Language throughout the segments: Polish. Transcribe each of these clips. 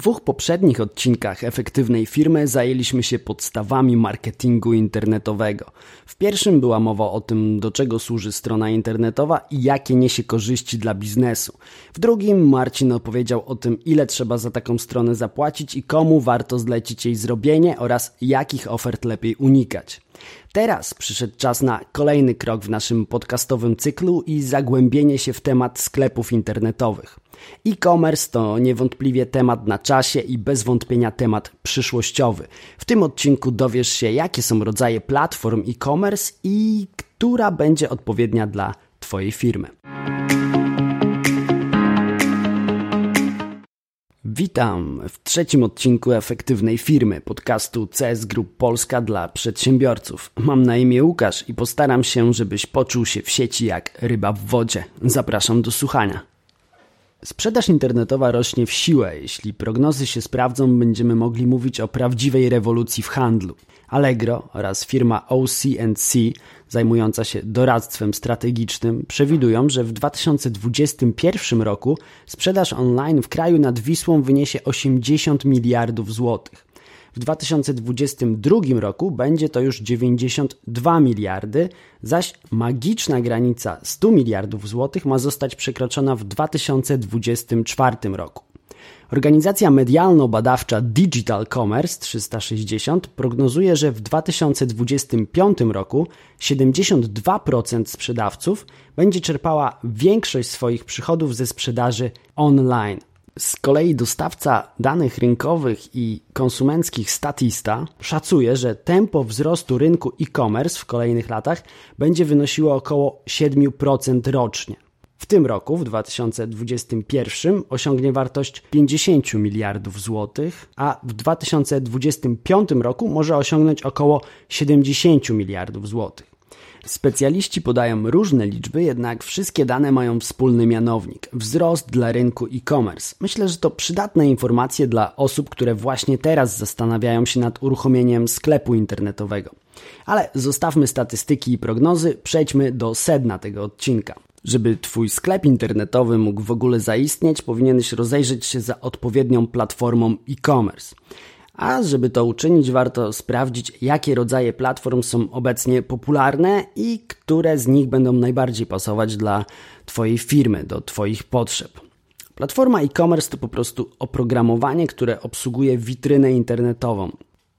dwóch poprzednich odcinkach efektywnej firmy zajęliśmy się podstawami marketingu internetowego. W pierwszym była mowa o tym, do czego służy strona internetowa i jakie niesie korzyści dla biznesu. W drugim Marcin opowiedział o tym, ile trzeba za taką stronę zapłacić i komu warto zlecić jej zrobienie oraz jakich ofert lepiej unikać. Teraz przyszedł czas na kolejny krok w naszym podcastowym cyklu i zagłębienie się w temat sklepów internetowych. E-commerce to niewątpliwie temat na czasie i bez wątpienia temat przyszłościowy. W tym odcinku dowiesz się, jakie są rodzaje platform e-commerce i która będzie odpowiednia dla Twojej firmy. Witam w trzecim odcinku efektywnej firmy podcastu CS Group Polska dla przedsiębiorców. Mam na imię Łukasz i postaram się, żebyś poczuł się w sieci jak ryba w wodzie. Zapraszam do słuchania. Sprzedaż internetowa rośnie w siłę. Jeśli prognozy się sprawdzą, będziemy mogli mówić o prawdziwej rewolucji w handlu. Allegro oraz firma OC&C zajmująca się doradztwem strategicznym przewidują, że w 2021 roku sprzedaż online w kraju nad Wisłą wyniesie 80 miliardów złotych. W 2022 roku będzie to już 92 miliardy, zaś magiczna granica 100 miliardów złotych ma zostać przekroczona w 2024 roku. Organizacja medialno-badawcza Digital Commerce 360 prognozuje, że w 2025 roku 72% sprzedawców będzie czerpała większość swoich przychodów ze sprzedaży online. Z kolei dostawca danych rynkowych i konsumenckich Statista szacuje, że tempo wzrostu rynku e-commerce w kolejnych latach będzie wynosiło około 7% rocznie. W tym roku, w 2021, osiągnie wartość 50 miliardów złotych, a w 2025 roku może osiągnąć około 70 miliardów złotych. Specjaliści podają różne liczby, jednak wszystkie dane mają wspólny mianownik wzrost dla rynku e-commerce. Myślę, że to przydatne informacje dla osób, które właśnie teraz zastanawiają się nad uruchomieniem sklepu internetowego. Ale zostawmy statystyki i prognozy, przejdźmy do sedna tego odcinka. Żeby Twój sklep internetowy mógł w ogóle zaistnieć, powinieneś rozejrzeć się za odpowiednią platformą e-commerce. A żeby to uczynić, warto sprawdzić, jakie rodzaje platform są obecnie popularne i które z nich będą najbardziej pasować dla Twojej firmy, do Twoich potrzeb. Platforma e-commerce to po prostu oprogramowanie, które obsługuje witrynę internetową.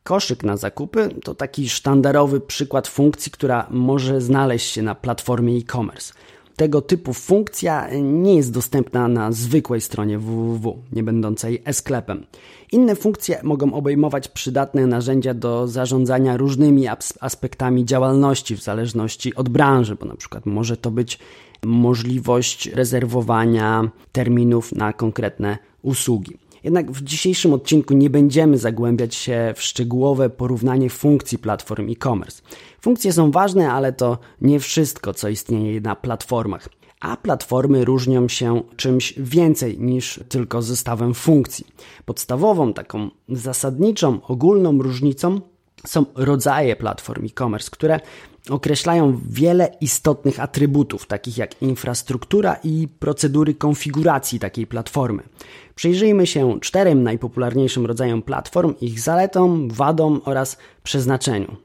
Koszyk na zakupy to taki sztandarowy przykład funkcji, która może znaleźć się na platformie e-commerce tego typu funkcja nie jest dostępna na zwykłej stronie www, nie będącej e-sklepem. Inne funkcje mogą obejmować przydatne narzędzia do zarządzania różnymi aspektami działalności w zależności od branży, bo na przykład może to być możliwość rezerwowania terminów na konkretne usługi. Jednak w dzisiejszym odcinku nie będziemy zagłębiać się w szczegółowe porównanie funkcji platform e-commerce. Funkcje są ważne, ale to nie wszystko, co istnieje na platformach. A platformy różnią się czymś więcej niż tylko zestawem funkcji. Podstawową, taką zasadniczą, ogólną różnicą są rodzaje platform e-commerce, które określają wiele istotnych atrybutów, takich jak infrastruktura i procedury konfiguracji takiej platformy. Przyjrzyjmy się czterem najpopularniejszym rodzajom platform, ich zaletom, wadom oraz przeznaczeniu.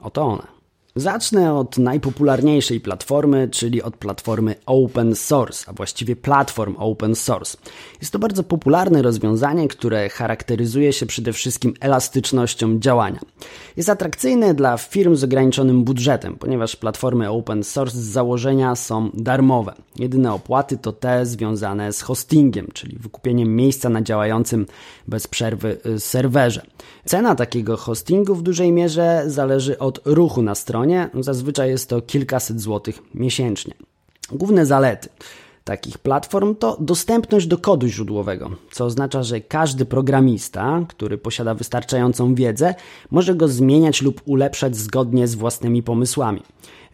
Oto one. Zacznę od najpopularniejszej platformy, czyli od platformy open source, a właściwie platform open source. Jest to bardzo popularne rozwiązanie, które charakteryzuje się przede wszystkim elastycznością działania. Jest atrakcyjne dla firm z ograniczonym budżetem, ponieważ platformy open source z założenia są darmowe. Jedyne opłaty to te związane z hostingiem, czyli wykupieniem miejsca na działającym bez przerwy y, serwerze. Cena takiego hostingu w dużej mierze zależy od ruchu na stronie stronie. Zazwyczaj jest to kilkaset złotych miesięcznie. Główne zalety takich platform to dostępność do kodu źródłowego, co oznacza, że każdy programista, który posiada wystarczającą wiedzę, może go zmieniać lub ulepszać zgodnie z własnymi pomysłami.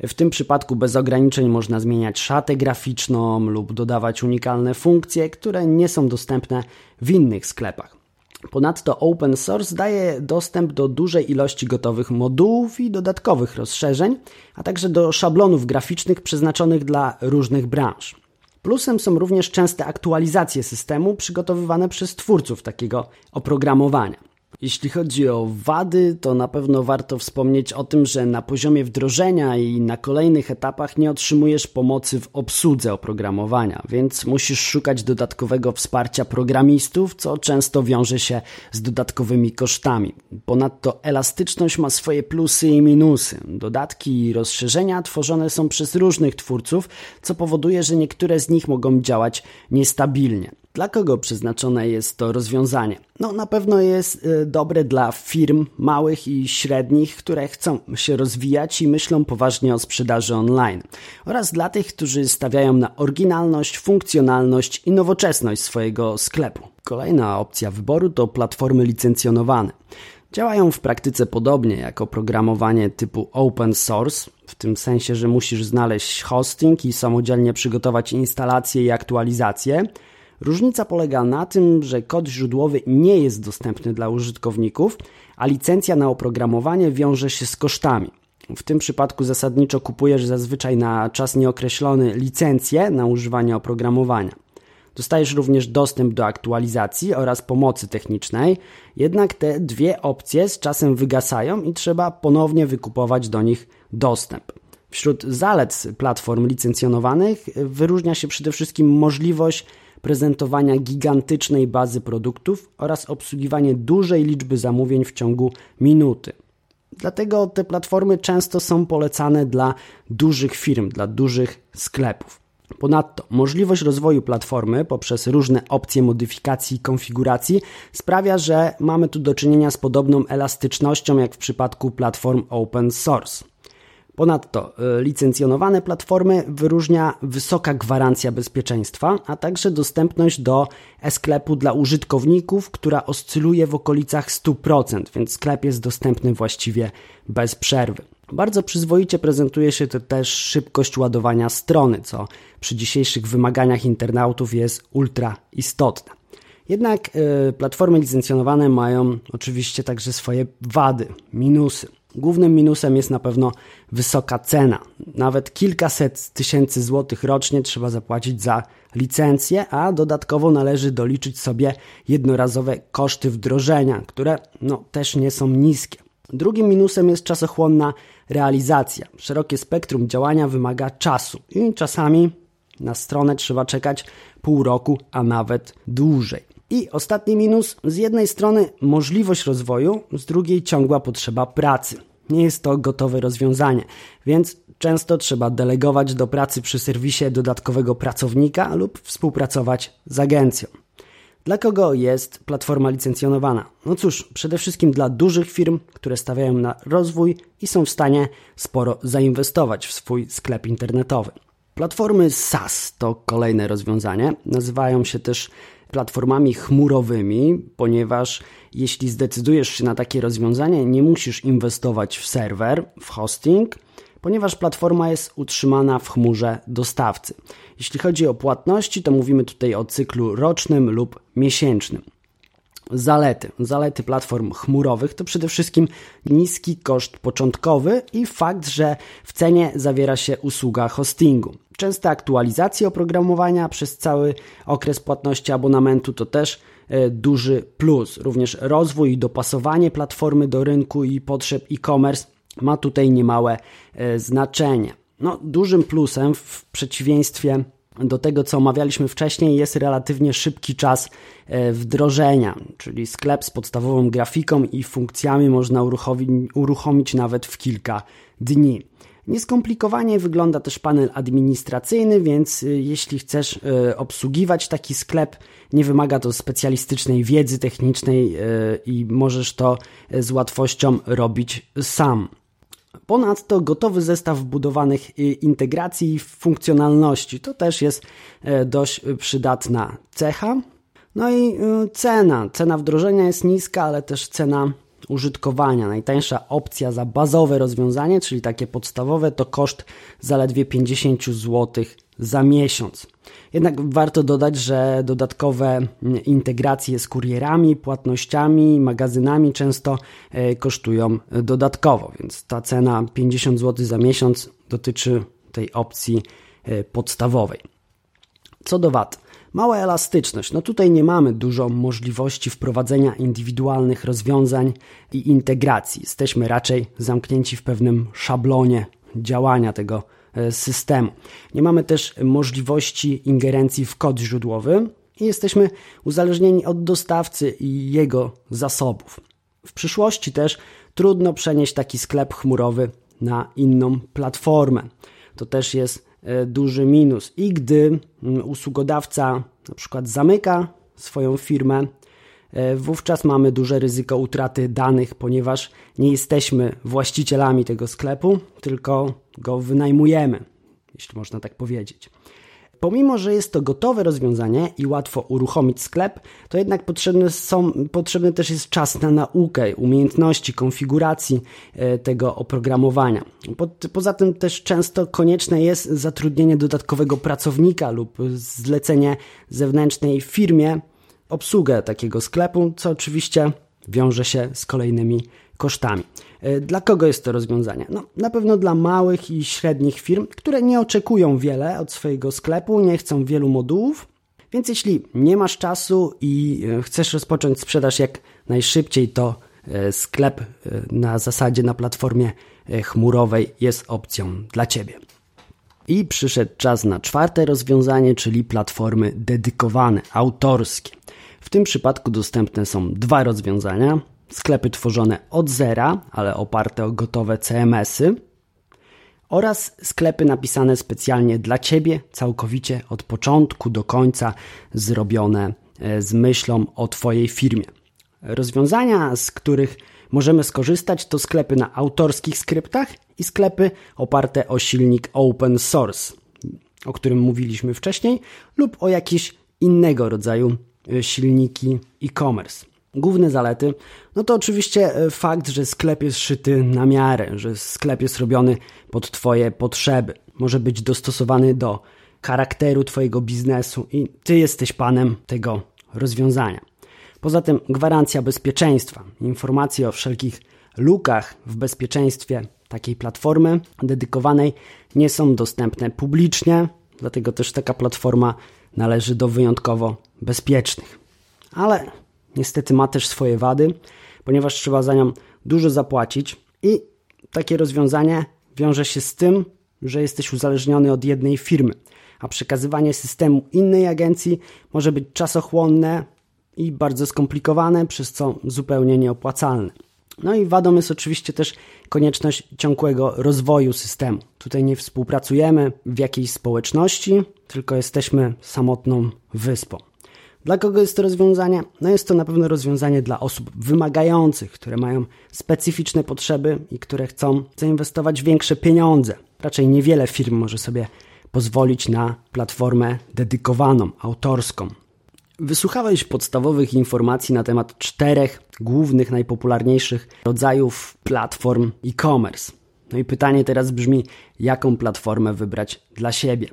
W tym przypadku bez ograniczeń można zmieniać szatę graficzną lub dodawać unikalne funkcje, które nie są dostępne w innych sklepach. Ponadto open source daje dostęp do dużej ilości gotowych modułów i dodatkowych rozszerzeń, a także do szablonów graficznych przeznaczonych dla różnych branż. Plusem są również częste aktualizacje systemu przygotowywane przez twórców takiego oprogramowania. Jeśli chodzi o wady, to na pewno warto wspomnieć o tym, że na poziomie wdrożenia i na kolejnych etapach nie otrzymujesz pomocy w obsłudze oprogramowania, więc musisz szukać dodatkowego wsparcia programistów, co często wiąże się z dodatkowymi kosztami. Ponadto elastyczność ma swoje plusy i minusy. Dodatki i rozszerzenia tworzone są przez różnych twórców, co powoduje, że niektóre z nich mogą działać niestabilnie. Dla kogo przeznaczone jest to rozwiązanie? No, na pewno jest y, dobre dla firm małych i średnich, które chcą się rozwijać i myślą poważnie o sprzedaży online, oraz dla tych, którzy stawiają na oryginalność, funkcjonalność i nowoczesność swojego sklepu. Kolejna opcja wyboru to platformy licencjonowane. Działają w praktyce podobnie jak oprogramowanie typu open source, w tym sensie, że musisz znaleźć hosting i samodzielnie przygotować instalację i aktualizację Różnica polega na tym, że kod źródłowy nie jest dostępny dla użytkowników, a licencja na oprogramowanie wiąże się z kosztami. W tym przypadku zasadniczo kupujesz zazwyczaj na czas nieokreślony licencję na używanie oprogramowania. Dostajesz również dostęp do aktualizacji oraz pomocy technicznej, jednak te dwie opcje z czasem wygasają i trzeba ponownie wykupować do nich dostęp. Wśród zalet platform licencjonowanych wyróżnia się przede wszystkim możliwość prezentowania gigantycznej bazy produktów oraz obsługiwanie dużej liczby zamówień w ciągu minuty. Dlatego te platformy często są polecane dla dużych firm, dla dużych sklepów. Ponadto możliwość rozwoju platformy poprzez różne opcje modyfikacji i konfiguracji sprawia, że mamy tu do czynienia z podobną elastycznością jak w przypadku platform open source. Ponadto e, licencjonowane platformy wyróżnia wysoka gwarancja bezpieczeństwa, a także dostępność do e-sklepu dla użytkowników, która oscyluje w okolicach 100%, więc sklep jest dostępny właściwie bez przerwy. Bardzo przyzwoicie prezentuje się też szybkość ładowania strony, co przy dzisiejszych wymaganiach internautów jest ultra istotne. Jednak y, platformy licencjonowane mają oczywiście także swoje wady, minusy. Głównym minusem jest na pewno wysoka cena. Nawet kilkaset tysięcy złotych rocznie trzeba zapłacić za licencję, a dodatkowo należy doliczyć sobie jednorazowe koszty wdrożenia, które no, też nie są niskie. Drugim minusem jest czasochłonna realizacja. Szerokie spektrum działania wymaga czasu i czasami na stronę trzeba czekać pół roku, a nawet dłużej. I ostatni minus, z jednej strony możliwość rozwoju, z drugiej ciągła potrzeba pracy. Nie jest to gotowe rozwiązanie, więc często trzeba delegować do pracy przy serwisie dodatkowego pracownika lub współpracować z agencją. Dla kogo jest platforma licencjonowana? No cóż, przede wszystkim dla dużych firm, które stawiają na rozwój i są w stanie sporo zainwestować w swój sklep internetowy. Platformy SaaS to kolejne rozwiązanie. Nazywają się też platformami chmurowymi, ponieważ jeśli zdecydujesz się na takie rozwiązanie, nie musisz inwestować w serwer, w hosting, ponieważ platforma jest utrzymana w chmurze dostawcy. Jeśli chodzi o płatności, to mówimy tutaj o cyklu rocznym lub miesięcznym. Zalety. Zalety platform chmurowych to przede wszystkim niski koszt początkowy i fakt, że w cenie zawiera się usługa hostingu. Częste aktualizacje oprogramowania przez cały okres płatności abonamentu to też e, duży plus. Również rozwój i dopasowanie platformy do rynku i potrzeb e-commerce ma tutaj niemałe e, znaczenie. No, dużym plusem w przeciwieństwie do tego, co omawialiśmy wcześniej, jest relatywnie szybki czas e, wdrożenia, czyli sklep z podstawową grafiką i funkcjami można uruchomić nawet w kilka dni. Nieskomplikowanie wygląda też panel administracyjny, więc y, jeśli chcesz y, obsługiwać taki sklep, nie wymaga to specjalistycznej wiedzy technicznej i możesz to z łatwością robić sam. Ponadto gotowy zestaw wbudowanych integracji i funkcjonalności to też jest dość przydatna cecha. No i cena. Cena wdrożenia jest niska, ale też cena użytkowania. Najtańsza opcja za bazowe rozwiązanie, czyli takie podstawowe, to koszt zaledwie 50 zł za miesiąc. Jednak warto dodać, że dodatkowe integracje z kurierami, płatnościami, magazynami często e, kosztują dodatkowo, więc ta cena 50 zł za miesiąc dotyczy tej opcji e, podstawowej. Co do wad. Mała elastyczność. No tutaj nie mamy dużo możliwości wprowadzenia indywidualnych rozwiązań i integracji. Jesteśmy raczej zamknięci w pewnym szablonie działania tego e, systemu. Nie mamy też możliwości ingerencji w kod źródłowy i jesteśmy uzależnieni od dostawcy i jego zasobów. W przyszłości też trudno przenieść taki sklep chmurowy na inną platformę. To też jest duży minus. I gdy mm, usługodawca na przykład zamyka swoją firmę, e, wówczas mamy duże ryzyko utraty danych, ponieważ nie jesteśmy właścicielami tego sklepu, tylko go wynajmujemy, jeśli można tak powiedzieć. Pomimo, że jest to gotowe rozwiązanie i łatwo uruchomić sklep, to jednak potrzebny, są, potrzebny też jest czas na naukę, umiejętności, konfiguracji e, tego oprogramowania. poza tym też często konieczne jest zatrudnienie dodatkowego pracownika lub zlecenie zewnętrznej firmie obsługę takiego sklepu, co oczywiście wiąże się z kolejnymi kosztami. E, dla kogo jest to rozwiązanie? No, na pewno dla małych i średnich firm, które nie oczekują wiele od swojego sklepu, nie chcą wielu modułów. Więc jeśli nie masz czasu i e, chcesz rozpocząć sprzedaż jak najszybciej, to e, sklep na zasadzie na platformie chmurowej jest opcją dla Ciebie. I przyszedł czas na czwarte rozwiązanie, czyli platformy dedykowane, autorskie. W tym przypadku dostępne są dwa rozwiązania sklepy tworzone od zera, ale oparte o gotowe CMS-y oraz sklepy napisane specjalnie dla Ciebie, całkowicie od początku do końca zrobione e, z myślą o Twojej firmie. Rozwiązania, z których możemy skorzystać, to sklepy na autorskich skryptach i sklepy oparte o silnik open source, o którym mówiliśmy wcześniej, lub o jakieś innego rodzaju e, silniki e-commerce. Główne zalety, no to oczywiście e, fakt, że sklep jest szyty na miarę, że sklep jest robiony pod Twoje potrzeby. Może być dostosowany do charakteru Twojego biznesu i Ty jesteś panem tego rozwiązania. Poza tym gwarancja bezpieczeństwa, informacje o wszelkich lukach w bezpieczeństwie takiej platformy dedykowanej nie są dostępne publicznie, dlatego też taka platforma należy do wyjątkowo bezpiecznych. Ale niestety ma też swoje wady, ponieważ trzeba za nią dużo zapłacić i takie rozwiązanie wiąże się z tym, że jesteś uzależniony od jednej firmy, a przekazywanie systemu innej agencji może być czasochłonne i bardzo skomplikowane, przez co zupełnie nieopłacalne. No i wadą jest oczywiście też konieczność ciągłego rozwoju systemu. Tutaj nie współpracujemy w jakiejś społeczności, tylko jesteśmy samotną wyspą. Dla kogo jest to rozwiązanie? No jest to na pewno rozwiązanie dla osób wymagających, które mają specyficzne potrzeby i które chcą zainwestować większe pieniądze. Raczej niewiele firm może sobie pozwolić na platformę dedykowaną, autorską. Wysłuchałeś podstawowych informacji na temat czterech głównych, najpopularniejszych rodzajów platform e-commerce. No i pytanie teraz brzmi, jaką platformę wybrać dla siebie.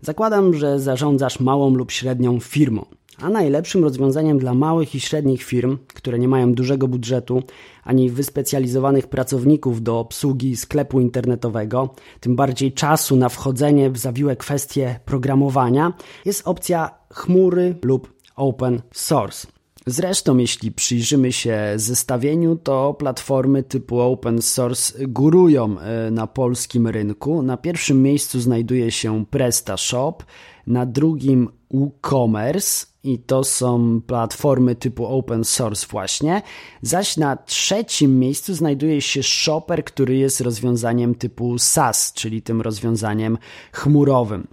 Zakładam, że zarządzasz małą lub średnią firmą. A najlepszym rozwiązaniem dla małych i średnich firm, które nie mają dużego budżetu ani wyspecjalizowanych pracowników do obsługi sklepu internetowego, tym bardziej czasu na wchodzenie w zawiłe kwestie programowania, jest opcja chmury lub open source. Zresztą, jeśli przyjrzymy się zestawieniu, to platformy typu open source górują e, na polskim rynku. Na pierwszym miejscu znajduje się PrestaShop, na drugim WooCommerce i to są platformy typu open source właśnie, zaś na trzecim miejscu znajduje się Shopper, który jest rozwiązaniem typu SaaS, czyli tym rozwiązaniem chmurowym.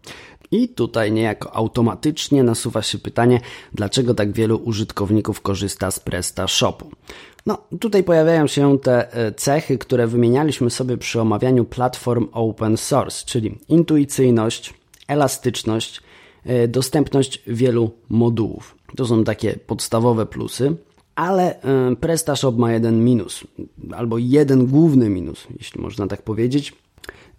I tutaj niejako automatycznie nasuwa się pytanie, dlaczego tak wielu użytkowników korzysta z PrestaShopu. No, tutaj pojawiają się te e, cechy, które wymienialiśmy sobie przy omawianiu platform open source, czyli intuicyjność, elastyczność, dostępność wielu modułów. To są takie podstawowe plusy, ale e, PrestaShop ma jeden minus, albo jeden główny minus, jeśli można tak powiedzieć.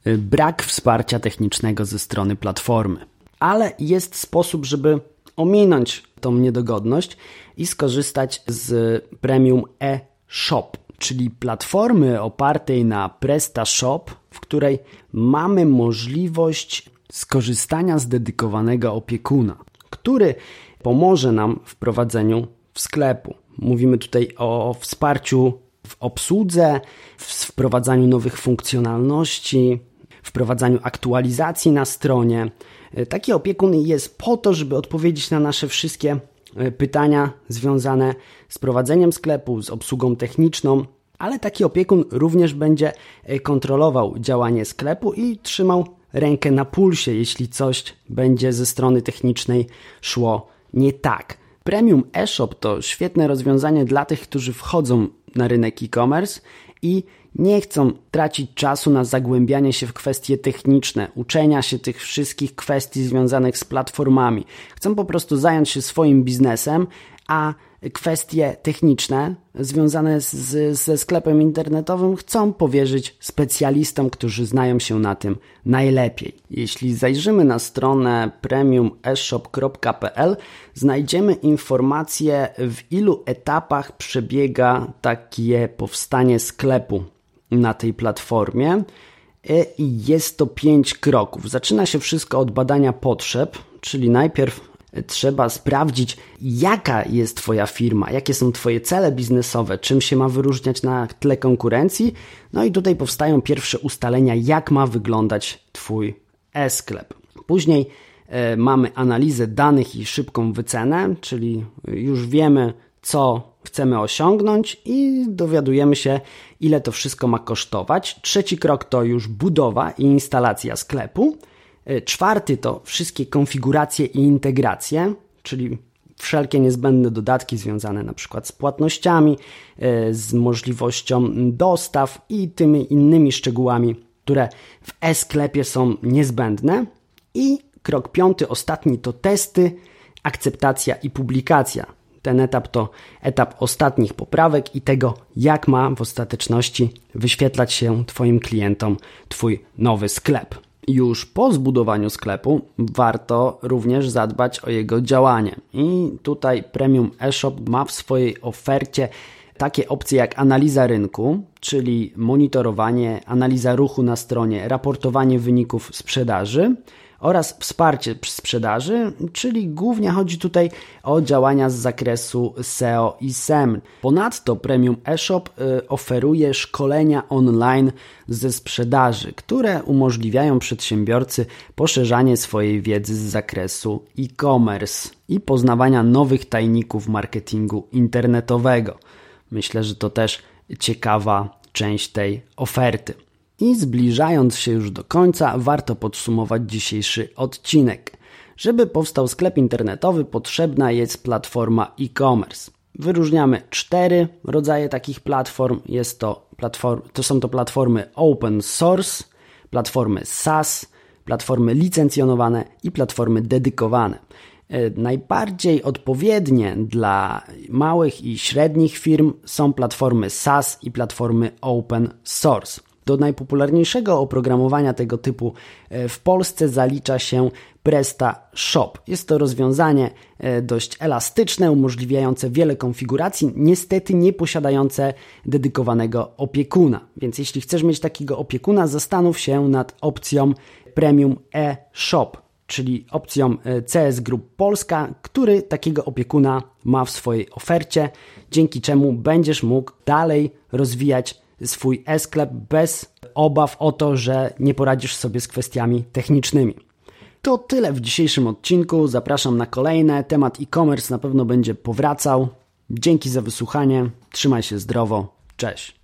Y, brak wsparcia technicznego ze strony platformy. Ale jest sposób, żeby ominąć tą niedogodność i skorzystać z premium e-shop, czyli platformy opartej na PrestaShop, w której mamy możliwość skorzystania z dedykowanego opiekuna, który pomoże nam w prowadzeniu w sklepu. Mówimy tutaj o wsparciu w obsłudze, w wprowadzaniu nowych funkcjonalności, wprowadzaniu aktualizacji na stronie. Taki opiekun jest po to, żeby odpowiedzieć na nasze wszystkie e, pytania związane z prowadzeniem sklepu, z obsługą techniczną, ale taki opiekun również będzie e, kontrolował działanie sklepu i trzymał rękę na pulsie, jeśli coś będzie ze strony technicznej szło nie tak. Premium eShop to świetne rozwiązanie dla tych, którzy wchodzą na rynek e-commerce i nie chcą tracić czasu na zagłębianie się w kwestie techniczne, uczenia się tych wszystkich kwestii związanych z platformami. Chcą po prostu zająć się swoim biznesem, a kwestie techniczne związane z, ze sklepem internetowym chcą powierzyć specjalistom, którzy znają się na tym najlepiej. Jeśli zajrzymy na stronę premiumeshop.pl, znajdziemy informacje, w ilu etapach przebiega takie powstanie sklepu na tej platformie. I jest to pięć kroków. Zaczyna się wszystko od badania potrzeb, czyli najpierw trzeba sprawdzić, jaka jest Twoja firma, jakie są Twoje cele biznesowe, czym się ma wyróżniać na tle konkurencji. No i tutaj powstają pierwsze ustalenia, jak ma wyglądać Twój e-sklep. Później e, mamy analizę danych i szybką wycenę, czyli już wiemy, co chcemy osiągnąć i dowiadujemy się, ile to wszystko ma kosztować. Trzeci krok to już budowa i instalacja sklepu. E, czwarty to wszystkie konfiguracje i integracje, czyli wszelkie niezbędne dodatki związane na przykład z płatnościami, e, z możliwością dostaw i tymi innymi szczegółami, które w e-sklepie są niezbędne. I krok piąty, ostatni to testy, akceptacja i publikacja. Ten etap to etap ostatnich poprawek i tego, jak ma w ostateczności wyświetlać się Twoim klientom Twój nowy sklep. Już po zbudowaniu sklepu warto również zadbać o jego działanie. I tutaj Premium eShop ma w swojej ofercie takie opcje jak analiza rynku, czyli monitorowanie, analiza ruchu na stronie, raportowanie wyników sprzedaży oraz wsparcie sprzedaży, czyli głównie chodzi tutaj o działania z zakresu SEO i SEM. Ponadto Premium eShop y, oferuje szkolenia online ze sprzedaży, które umożliwiają przedsiębiorcy poszerzanie swojej wiedzy z zakresu e-commerce i poznawania nowych tajników marketingu internetowego. Myślę, że to też ciekawa część tej oferty. I zbliżając się już do końca, warto podsumować dzisiejszy odcinek. Żeby powstał sklep internetowy, potrzebna jest platforma e-commerce. Wyróżniamy cztery rodzaje takich platform. Jest to, platform, to są to platformy open source, platformy SaaS, platformy licencjonowane i platformy dedykowane. E, najbardziej odpowiednie dla małych i średnich firm są platformy SaaS i platformy open source. Do najpopularniejszego oprogramowania tego typu e, w Polsce zalicza się Presta Shop. Jest to rozwiązanie e, dość elastyczne, umożliwiające wiele konfiguracji, niestety nie posiadające dedykowanego opiekuna. Więc jeśli chcesz mieć takiego opiekuna, zastanów się nad opcją Premium e-Shop, czyli opcją e, CS Group Polska, który takiego opiekuna ma w swojej ofercie, dzięki czemu będziesz mógł dalej rozwijać swój e-sklep bez obaw o to, że nie poradzisz sobie z kwestiami technicznymi. To tyle w dzisiejszym odcinku. Zapraszam na kolejne. Temat e-commerce na pewno będzie powracał. Dzięki za wysłuchanie. Trzymaj się zdrowo. Cześć.